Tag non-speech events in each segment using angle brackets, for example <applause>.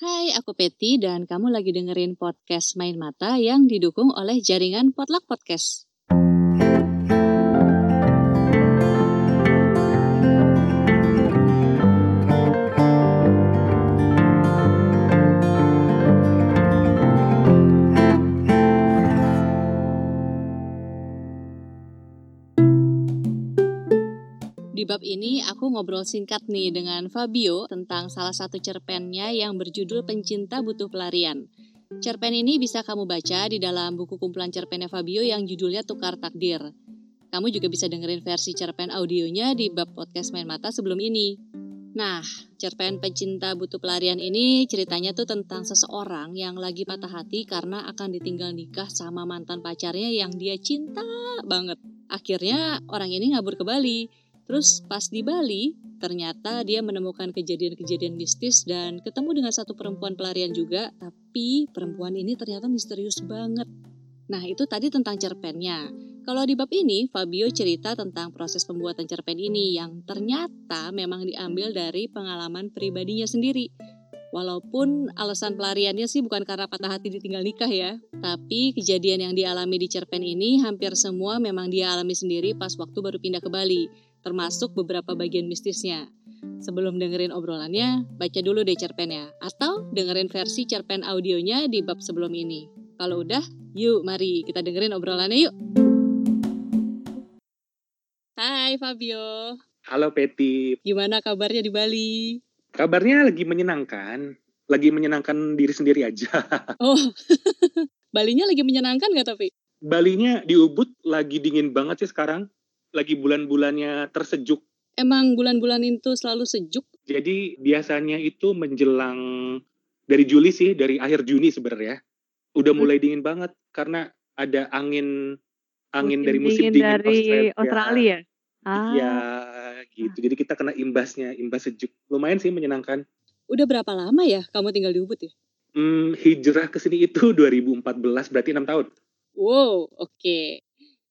Hai, aku Peti dan kamu lagi dengerin podcast Main Mata yang didukung oleh jaringan Potluck Podcast. Di bab ini aku ngobrol singkat nih dengan Fabio tentang salah satu cerpennya yang berjudul Pencinta Butuh Pelarian. Cerpen ini bisa kamu baca di dalam buku kumpulan cerpennya Fabio yang judulnya Tukar Takdir. Kamu juga bisa dengerin versi cerpen audionya di bab podcast Main Mata sebelum ini. Nah, cerpen Pencinta Butuh Pelarian ini ceritanya tuh tentang seseorang yang lagi patah hati karena akan ditinggal nikah sama mantan pacarnya yang dia cinta banget. Akhirnya orang ini ngabur ke Bali Terus pas di Bali, ternyata dia menemukan kejadian-kejadian mistis dan ketemu dengan satu perempuan pelarian juga, tapi perempuan ini ternyata misterius banget. Nah, itu tadi tentang cerpennya. Kalau di bab ini, Fabio cerita tentang proses pembuatan cerpen ini yang ternyata memang diambil dari pengalaman pribadinya sendiri. Walaupun alasan pelariannya sih bukan karena patah hati ditinggal nikah ya, tapi kejadian yang dialami di cerpen ini hampir semua memang dia alami sendiri pas waktu baru pindah ke Bali termasuk beberapa bagian mistisnya. Sebelum dengerin obrolannya, baca dulu deh cerpennya. Atau dengerin versi cerpen audionya di bab sebelum ini. Kalau udah, yuk mari kita dengerin obrolannya yuk. Hai Fabio. Halo Peti. Gimana kabarnya di Bali? Kabarnya lagi menyenangkan. Lagi menyenangkan diri sendiri aja. <laughs> Oh, <laughs> Balinya lagi menyenangkan gak tapi? Balinya di Ubud lagi dingin banget sih sekarang lagi bulan-bulannya tersejuk. Emang bulan-bulan itu selalu sejuk? Jadi biasanya itu menjelang dari Juli sih, dari akhir Juni sebenarnya. Udah mulai hmm. dingin banget karena ada angin angin musim dari musim dingin, dingin dari Australia. Australia. Ah. Ya, gitu. Jadi kita kena imbasnya, imbas sejuk. Lumayan sih menyenangkan. Udah berapa lama ya kamu tinggal di Ubud ya? Hmm, hijrah ke sini itu <laughs> 2014, berarti enam tahun. Wow, oke. Okay.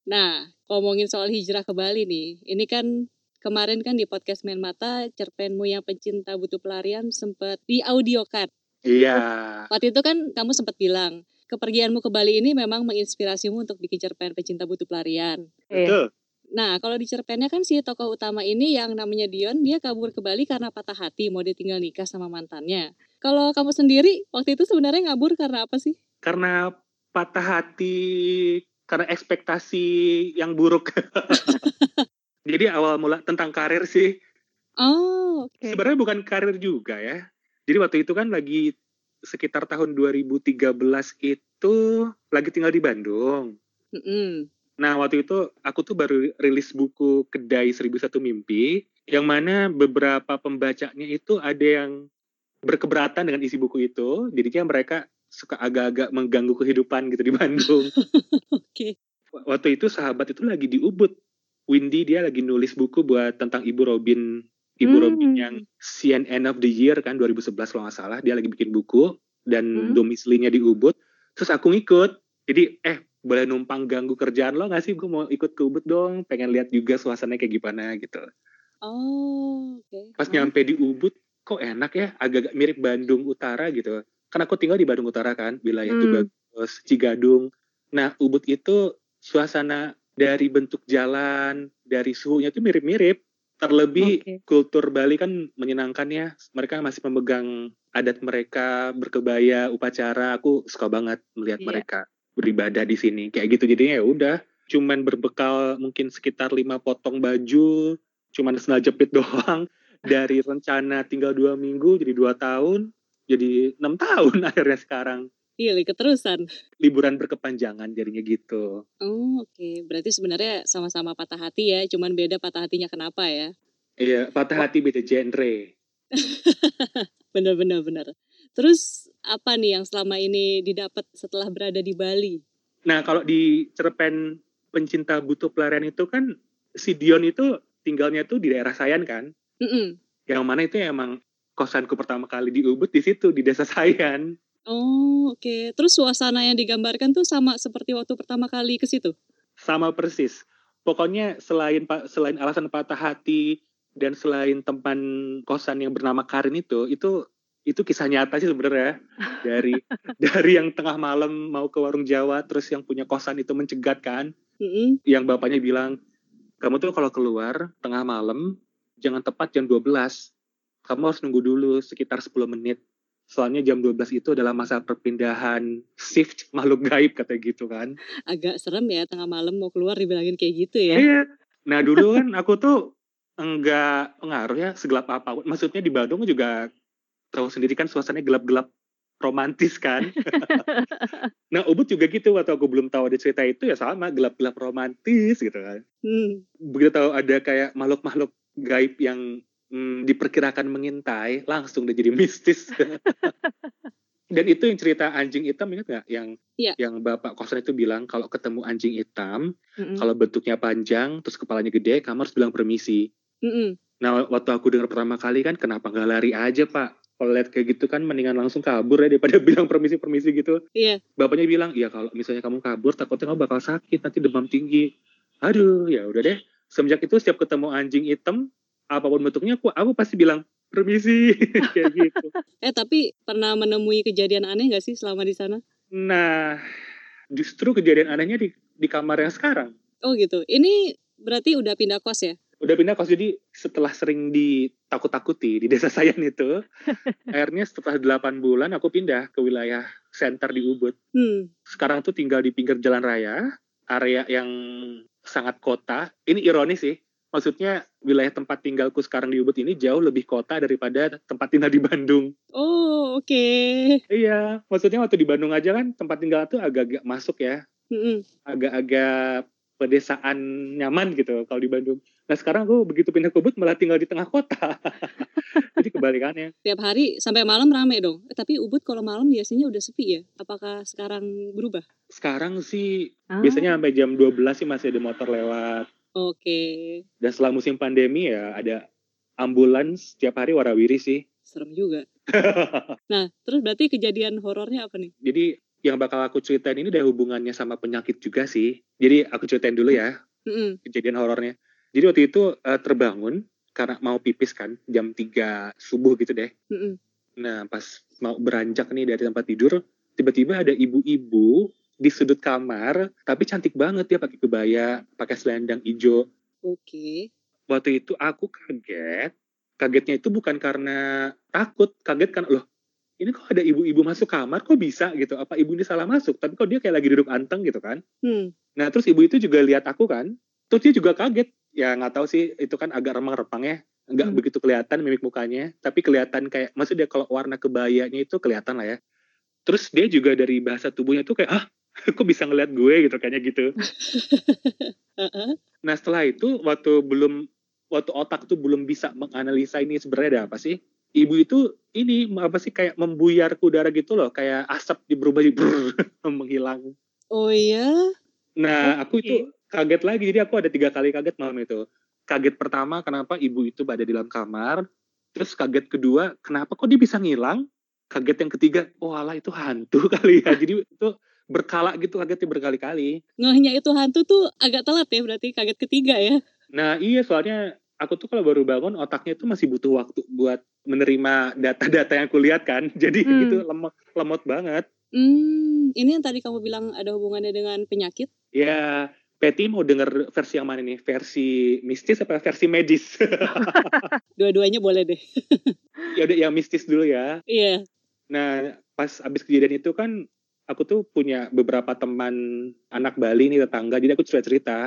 Nah, ngomongin soal hijrah ke Bali nih. Ini kan kemarin kan di podcast Main Mata cerpenmu yang pencinta butuh pelarian sempat diaudiokan. Iya. Waktu itu kan kamu sempat bilang kepergianmu ke Bali ini memang menginspirasimu untuk bikin cerpen pencinta butuh pelarian. Iya. Betul. Nah, kalau di cerpennya kan si tokoh utama ini yang namanya Dion, dia kabur ke Bali karena patah hati mau ditinggal nikah sama mantannya. Kalau kamu sendiri waktu itu sebenarnya ngabur karena apa sih? Karena patah hati karena ekspektasi yang buruk. <laughs> Jadi awal mula tentang karir sih. Oh, oke. Okay. Sebenarnya bukan karir juga ya. Jadi waktu itu kan lagi sekitar tahun 2013 itu lagi tinggal di Bandung. Mm -hmm. Nah waktu itu aku tuh baru rilis buku Kedai 1001 Mimpi, yang mana beberapa pembacanya itu ada yang berkeberatan dengan isi buku itu, jadinya mereka suka agak-agak mengganggu kehidupan gitu di Bandung. <laughs> Oke. okay. Waktu itu sahabat itu lagi di Ubud. Windy dia lagi nulis buku buat tentang Ibu Robin. Ibu hmm. Robin yang CNN of the Year kan 2011 kalau nggak salah. Dia lagi bikin buku dan hmm. domisilinya di Ubud. Terus aku ngikut. Jadi eh boleh numpang ganggu kerjaan lo nggak sih? Gue mau ikut ke Ubud dong. Pengen lihat juga suasananya kayak gimana gitu. Oh, oke. Okay. Pas nyampe di Ubud, kok enak ya? Agak-agak mirip Bandung Utara gitu kan aku tinggal di Bandung Utara kan, wilayah hmm. Tubagus, Cigadung. Nah, Ubud itu suasana dari bentuk jalan, dari suhunya itu mirip-mirip. Terlebih okay. kultur Bali kan menyenangkan ya. Mereka masih memegang adat mereka, berkebaya, upacara. Aku suka banget melihat yeah. mereka beribadah di sini. Kayak gitu jadinya ya udah. Cuman berbekal mungkin sekitar lima potong baju, cuman sendal jepit <laughs> doang. Dari rencana tinggal dua minggu jadi dua tahun, jadi enam tahun <laughs> akhirnya sekarang. Iya, keterusan. Liburan berkepanjangan jadinya gitu. Oh, oke. Okay. Berarti sebenarnya sama-sama patah hati ya, cuman beda patah hatinya kenapa ya? Iya, patah oh. hati beda genre. <laughs> Bener-bener bener. Terus apa nih yang selama ini didapat setelah berada di Bali? Nah, kalau di cerpen pencinta butuh pelarian itu kan si Dion itu tinggalnya tuh di daerah Sayan kan? Mm -mm. Yang mana itu emang kosanku pertama kali di Ubud di situ di desa Sayan. Oh, oke. Okay. Terus suasana yang digambarkan tuh sama seperti waktu pertama kali ke situ? Sama persis. Pokoknya selain selain alasan patah hati dan selain tempat kosan yang bernama Karin itu, itu itu kisah nyata sih sebenarnya dari <laughs> dari yang tengah malam mau ke warung Jawa terus yang punya kosan itu mencegat kan mm-hmm. yang bapaknya bilang kamu tuh kalau keluar tengah malam jangan tepat jam 12 kamu harus nunggu dulu sekitar 10 menit soalnya jam 12 itu adalah masa perpindahan shift makhluk gaib kata gitu kan agak serem ya tengah malam mau keluar dibilangin kayak gitu ya iya nah dulu kan aku tuh enggak pengaruh ya segelap apa pun maksudnya di Bandung juga tahu sendiri kan suasananya gelap-gelap romantis kan. <laughs> nah Ubud juga gitu waktu aku belum tahu ada cerita itu ya sama gelap-gelap romantis gitu kan. Hmm. Begitu tahu ada kayak makhluk-makhluk gaib yang hmm, diperkirakan mengintai langsung udah jadi mistis. <laughs> Dan itu yang cerita anjing hitam ingat nggak? Yang ya. yang bapak kosan itu bilang kalau ketemu anjing hitam, mm -mm. kalau bentuknya panjang, terus kepalanya gede, kamu harus bilang permisi. Mm -mm. Nah waktu aku dengar pertama kali kan, kenapa nggak lari aja pak? kalau lihat kayak gitu kan mendingan langsung kabur ya daripada <laughs> bilang permisi-permisi gitu. Iya. Bapaknya bilang, "Iya kalau misalnya kamu kabur takutnya kamu bakal sakit, nanti demam tinggi." Aduh, ya udah deh. Semenjak itu setiap ketemu anjing hitam, apa pun bentuknya aku aku pasti bilang permisi <laughs> kayak gitu. Eh, tapi pernah menemui kejadian aneh gak sih selama di sana? Nah, justru kejadian anehnya di di kamar yang sekarang. Oh gitu. Ini berarti udah pindah kos ya? udah pindah kos jadi setelah sering ditakut-takuti di desa <laughs> saya itu <laughs> akhirnya setelah 8 bulan aku pindah ke wilayah center di Ubud hmm. sekarang tuh tinggal di pinggir jalan raya area yang sangat kota ini ironis sih maksudnya wilayah tempat tinggalku sekarang di Ubud ini jauh lebih kota daripada tempat tinggal di Bandung oh oke okay. iya maksudnya waktu di Bandung aja kan tempat tinggal tuh agak-agak masuk ya agak-agak pedesaan nyaman gitu kalau di Bandung. Nah sekarang gue begitu pindah ke Ubud malah tinggal di tengah kota. <laughs> Jadi kebalikannya. Tiap hari sampai malam rame dong. Eh, tapi Ubud kalau malam biasanya udah sepi ya? Apakah sekarang berubah? Sekarang sih ah. biasanya sampai jam 12 sih masih ada motor lewat. Oke. Okay. Dan setelah musim pandemi ya ada ambulans setiap hari warawiri sih. Serem juga. <laughs> nah, terus berarti kejadian horornya apa nih? Jadi yang bakal aku ceritain ini ada hubungannya sama penyakit juga sih. Jadi aku ceritain dulu ya mm-hmm. kejadian horornya. Jadi waktu itu uh, terbangun karena mau pipis kan jam 3 subuh gitu deh. Mm-hmm. Nah pas mau beranjak nih dari tempat tidur, tiba-tiba ada ibu-ibu di sudut kamar, tapi cantik banget dia pakai kebaya, pakai selendang hijau. Oke. Okay. Waktu itu aku kaget. Kagetnya itu bukan karena takut, kaget kan loh ini kok ada ibu-ibu masuk kamar kok bisa gitu apa ibu ini salah masuk tapi kok dia kayak lagi duduk anteng gitu kan hmm. nah terus ibu itu juga lihat aku kan terus dia juga kaget ya nggak tahu sih itu kan agak remang-remang ya nggak hmm. begitu kelihatan mimik mukanya tapi kelihatan kayak maksudnya kalau warna kebayanya itu kelihatan lah ya terus dia juga dari bahasa tubuhnya tuh kayak ah <laughs> kok bisa ngeliat gue gitu kayaknya gitu. <laughs> Nah setelah itu waktu belum waktu otak tuh belum bisa menganalisa ini sebenarnya ada apa sih ibu itu ini apa sih kayak membuyar ke udara gitu loh kayak asap di berubah di <laughs> menghilang. Oh iya? Nah okay. aku itu kaget lagi jadi aku ada tiga kali kaget malam itu. Kaget pertama kenapa ibu itu ada di dalam kamar terus kaget kedua kenapa kok dia bisa ngilang? Kaget yang ketiga oh alah itu hantu kali ya. Jadi itu berkala gitu kagetnya berkali-kali ngehnya itu hantu tuh agak telat ya berarti kaget ketiga ya nah iya soalnya aku tuh kalau baru bangun otaknya tuh masih butuh waktu buat menerima data-data yang aku lihat kan. <laughs> Jadi hmm. gitu lemot lemot banget. Hmm, ini yang tadi kamu bilang ada hubungannya dengan penyakit? Ya, Peti mau denger versi yang mana nih? Versi mistis apa versi medis? <laughs> Dua-duanya boleh deh. ya udah yang mistis dulu ya. Iya. Nah, pas abis kejadian itu kan aku tuh punya beberapa teman anak Bali nih tetangga, jadi aku cerita cerita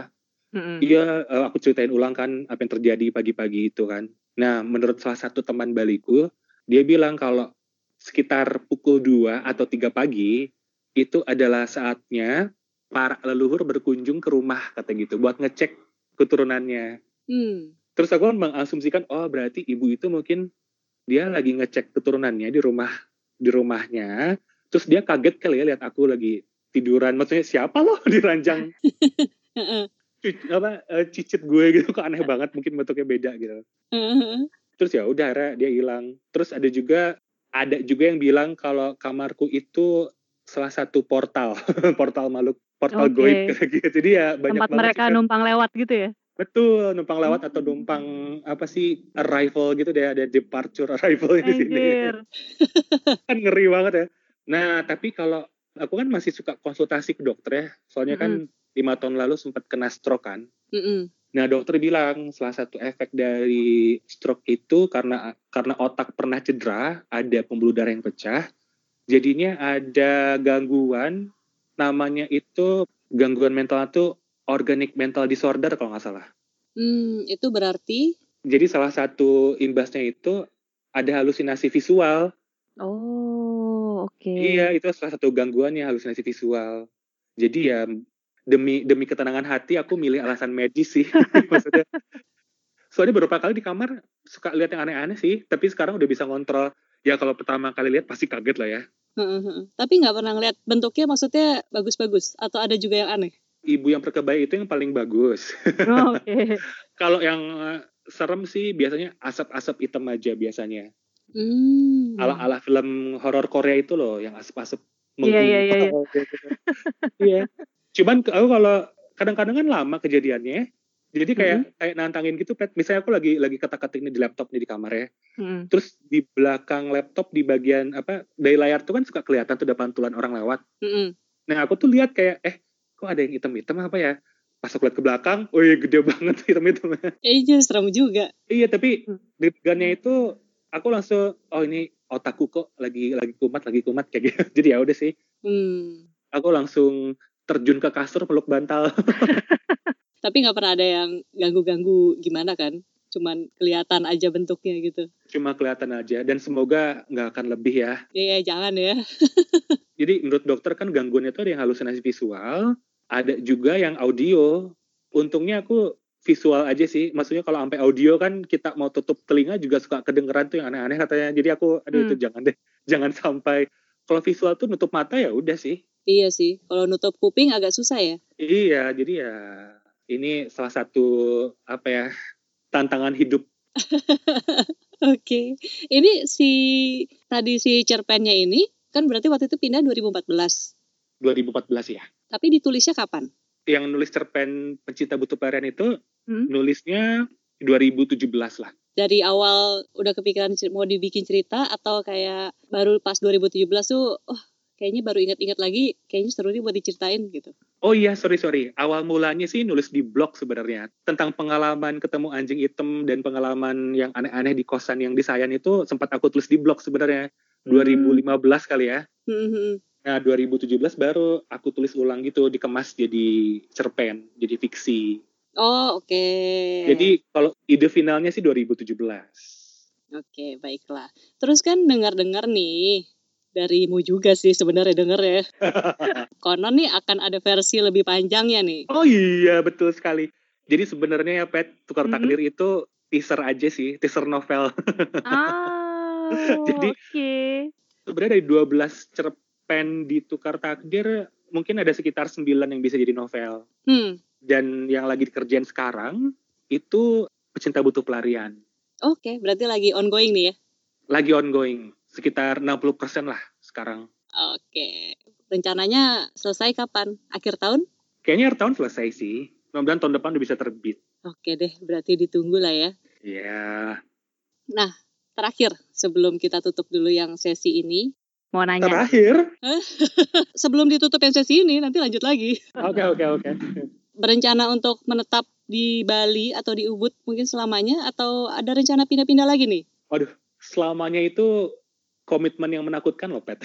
Mm-hmm. Iya, uh, aku ceritain ulang kan apa yang terjadi pagi-pagi itu kan. Nah, menurut salah satu teman baliku, dia bilang kalau sekitar pukul 2 atau 3 pagi itu adalah saatnya para leluhur berkunjung ke rumah kata gitu buat ngecek keturunannya. Mm. Terus aku kan mengasumsikan oh berarti ibu itu mungkin dia lagi ngecek keturunannya di rumah di rumahnya. Terus dia kaget kali ya lihat aku lagi tiduran. Maksudnya siapa loh <laughs> di ranjang apa uh, cicit gue gitu. Kok aneh banget mungkin bentuknya beda gitu. Terus ya udah dia hilang. Terus ada juga ada juga yang bilang kalau kamarku itu salah satu portal. <laughs> Portal makhluk portal okay. goib gitu jadi ya banyak tempat mereka suka, numpang lewat gitu ya? Betul, numpang lewat atau numpang apa sih arrival gitu deh, ada departure arrival di sini. <laughs> kan ngeri banget ya. Nah, tapi kalau aku kan masih suka konsultasi ke dokter ya, soalnya mm -hmm. kan lima tahun lalu sempat kena stroke kan. Mm -hmm. Nah, dokter bilang salah satu efek dari stroke itu karena karena otak pernah cedera, ada pembuluh darah yang pecah, jadinya ada gangguan namanya itu gangguan mental itu organic mental disorder kalau nggak salah. Hmm, itu berarti? Jadi salah satu imbasnya itu ada halusinasi visual. Oh, oke. Okay. Iya, itu salah satu gangguannya halusinasi visual. Jadi ya demi demi ketenangan hati aku milih alasan medis sih. <laughs> Maksudnya soalnya beberapa kali di kamar suka lihat yang aneh-aneh sih, tapi sekarang udah bisa ngontrol. Ya kalau pertama kali lihat pasti kaget lah ya. Tapi nggak pernah ngeliat bentuknya maksudnya bagus-bagus atau ada juga yang aneh? Ibu yang berkebaya itu yang paling bagus. <laughs> Oh, okay. Kalau yang eh, serem sih biasanya asap-asap hitam aja biasanya. Hmm. Ala-ala film horor Korea itu loh yang asap-asap Iya iya iya. Iya. iya. Cuman aku kalau kadang-kadang kan lama kejadiannya. Jadi kayak mm -hmm. kayak nantangin gitu, Pet. Misalnya aku lagi lagi ketak-ketik ini di laptop nih di kamar ya. Mm. Terus di belakang laptop di bagian apa dari layar tuh kan suka kelihatan tuh ada pantulan orang lewat. Mm -hmm. Nah aku tuh lihat kayak eh kok ada yang hitam-hitam apa ya? Pas aku lihat ke belakang, oh iya gede banget hitam-hitamnya. Iya serem juga. Iya tapi hmm. degannya itu aku langsung oh ini otakku kok lagi lagi kumat lagi kumat kayak gitu. <laughs> Jadi ya udah sih. Hmm. Aku langsung terjun ke kasur peluk bantal. <laughs> tapi nggak pernah ada yang ganggu-ganggu gimana kan? Cuman kelihatan aja bentuknya gitu. Cuma kelihatan aja dan semoga nggak akan lebih ya. Iya jangan ya. <laughs> Jadi menurut dokter kan gangguannya itu ada yang halusinasi visual, ada juga yang audio. Untungnya aku visual aja sih. Maksudnya kalau sampai audio kan kita mau tutup telinga juga suka kedengeran tuh yang aneh-aneh katanya. Jadi aku aduh hmm. itu jangan deh. <laughs> Jangan sampai kalau visual tuh nutup mata ya udah sih. Iya sih. Kalau nutup kuping agak susah ya. Iya, jadi ya ini salah satu apa ya tantangan hidup. <laughs> Oke. okay. Ini si tadi si cerpennya ini kan berarti waktu itu pindah 2014. 2014 ya. Tapi ditulisnya kapan? Yang nulis cerpen Pencinta Butuh Pelarian itu hmm? nulisnya 2017 lah. Dari awal udah kepikiran mau dibikin cerita atau kayak baru pas 2017 tuh oh kayaknya baru ingat-ingat lagi kayaknya seru nih buat diceritain gitu. Oh iya, sorry sorry. Awal mulanya sih nulis di blog sebenarnya tentang pengalaman ketemu anjing hitam dan pengalaman yang aneh-aneh di kosan yang di Sayan itu sempat aku tulis di blog sebenarnya. 2015 hmm. kali ya. Hmm. Nah, 2017 baru aku tulis ulang gitu, dikemas jadi cerpen, jadi fiksi. Oh, oke. Okay. Jadi kalau ide finalnya sih 2017. Oke, okay, baiklah. Terus kan dengar-dengar nih darimu juga sih sebenarnya denger ya. <laughs> Konon nih akan ada versi lebih panjangnya nih. Oh iya, betul sekali. Jadi sebenarnya ya Pet, Tukar mm -hmm. Takdir itu teaser aja sih, teaser novel. ah. <laughs> Jadi okay. sebenarnya dari 12 cerpen di Tukar Takdir mungkin ada sekitar 9 yang bisa jadi novel. Hmm. Dan yang lagi dikerjain sekarang itu Pecinta Butuh Pelarian. Oke, okay, berarti lagi ongoing nih ya? Lagi ongoing, sekitar 60% lah sekarang. Oke, okay. rencananya selesai kapan? Akhir tahun? Kayaknya akhir tahun selesai sih. Mudah-mudahan tahun depan udah bisa terbit. Oke deh, berarti ditunggu lah ya. Iya. Yeah. Nah, terakhir sebelum kita tutup dulu yang sesi ini mau nanya. Terakhir? <laughs> sebelum ditutup yang sesi ini nanti lanjut lagi. Oke oke oke. Berencana untuk menetap di Bali atau di Ubud mungkin selamanya atau ada rencana pindah-pindah lagi nih? Waduh, selamanya itu komitmen yang menakutkan loh, Pet.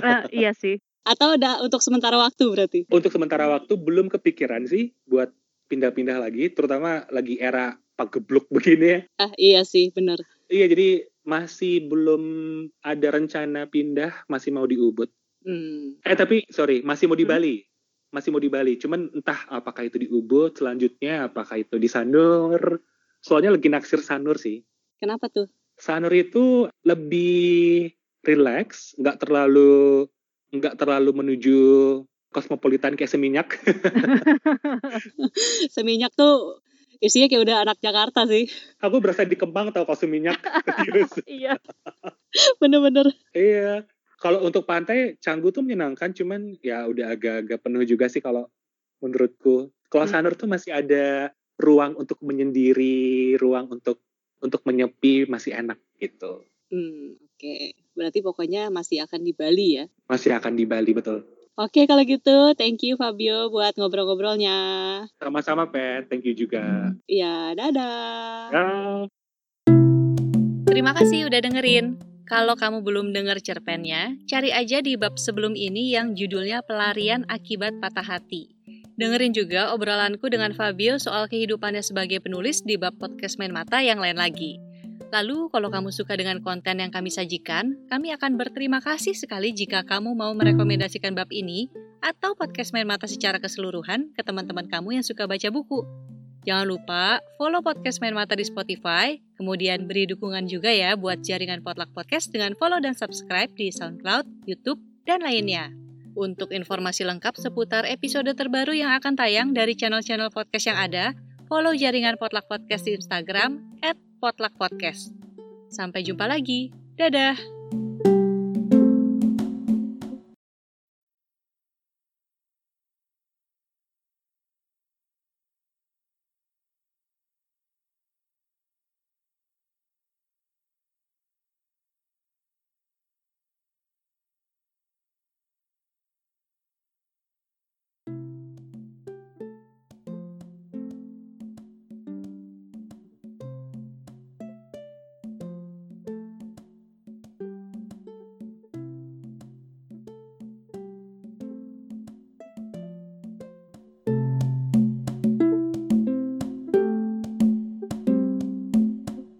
uh, <laughs> iya sih. Atau ada untuk sementara waktu berarti? Untuk sementara waktu belum kepikiran sih buat pindah-pindah lagi, terutama lagi era pagebluk begini ya. Ah iya sih, benar. Iya, jadi masih belum ada rencana pindah, masih mau di Ubud. Hmm. Eh tapi sorry, masih mau di hmm. Bali. Masih mau di Bali. Cuman entah apakah itu di Ubud, selanjutnya apakah itu di Sanur. Soalnya lagi naksir Sanur sih. Kenapa tuh? Sanur itu lebih relax, nggak terlalu nggak terlalu menuju kosmopolitan kayak Seminyak. <laughs> seminyak tuh isinya kayak udah anak Jakarta sih. Aku berasa di Kemang tau kostum minyak. <laughs> iya. Bener-bener. Iya. Kalau untuk pantai, Canggu tuh menyenangkan, cuman ya udah agak-agak penuh juga sih kalau menurutku. Kalau hmm. Sanur tuh masih ada ruang untuk menyendiri, ruang untuk untuk menyepi masih enak gitu. Hmm, oke. Okay. Berarti pokoknya masih akan di Bali ya? Masih akan di Bali, betul. Oke, kalau gitu thank you Fabio buat ngobrol-ngobrolnya. Sama-sama, Pet. Thank you juga. Ya, dadah. Ya. Terima kasih udah dengerin. Kalau kamu belum denger cerpennya, cari aja di bab sebelum ini yang judulnya Pelarian Akibat Patah Hati. Dengerin juga obrolanku dengan Fabio soal kehidupannya sebagai penulis di bab podcast Main Mata yang lain lagi. Lalu, kalau kamu suka dengan konten yang kami sajikan, kami akan berterima kasih sekali jika kamu mau merekomendasikan bab ini atau podcast Main Mata secara keseluruhan ke teman-teman kamu yang suka baca buku. Jangan lupa follow podcast Main Mata di Spotify, kemudian beri dukungan juga ya buat jaringan Potluck Podcast dengan follow dan subscribe di SoundCloud, YouTube, dan lainnya. Untuk informasi lengkap seputar episode terbaru yang akan tayang dari channel-channel podcast yang ada, follow jaringan Potluck Podcast di Instagram at Potluck Podcast. Sampai jumpa lagi. Dadah!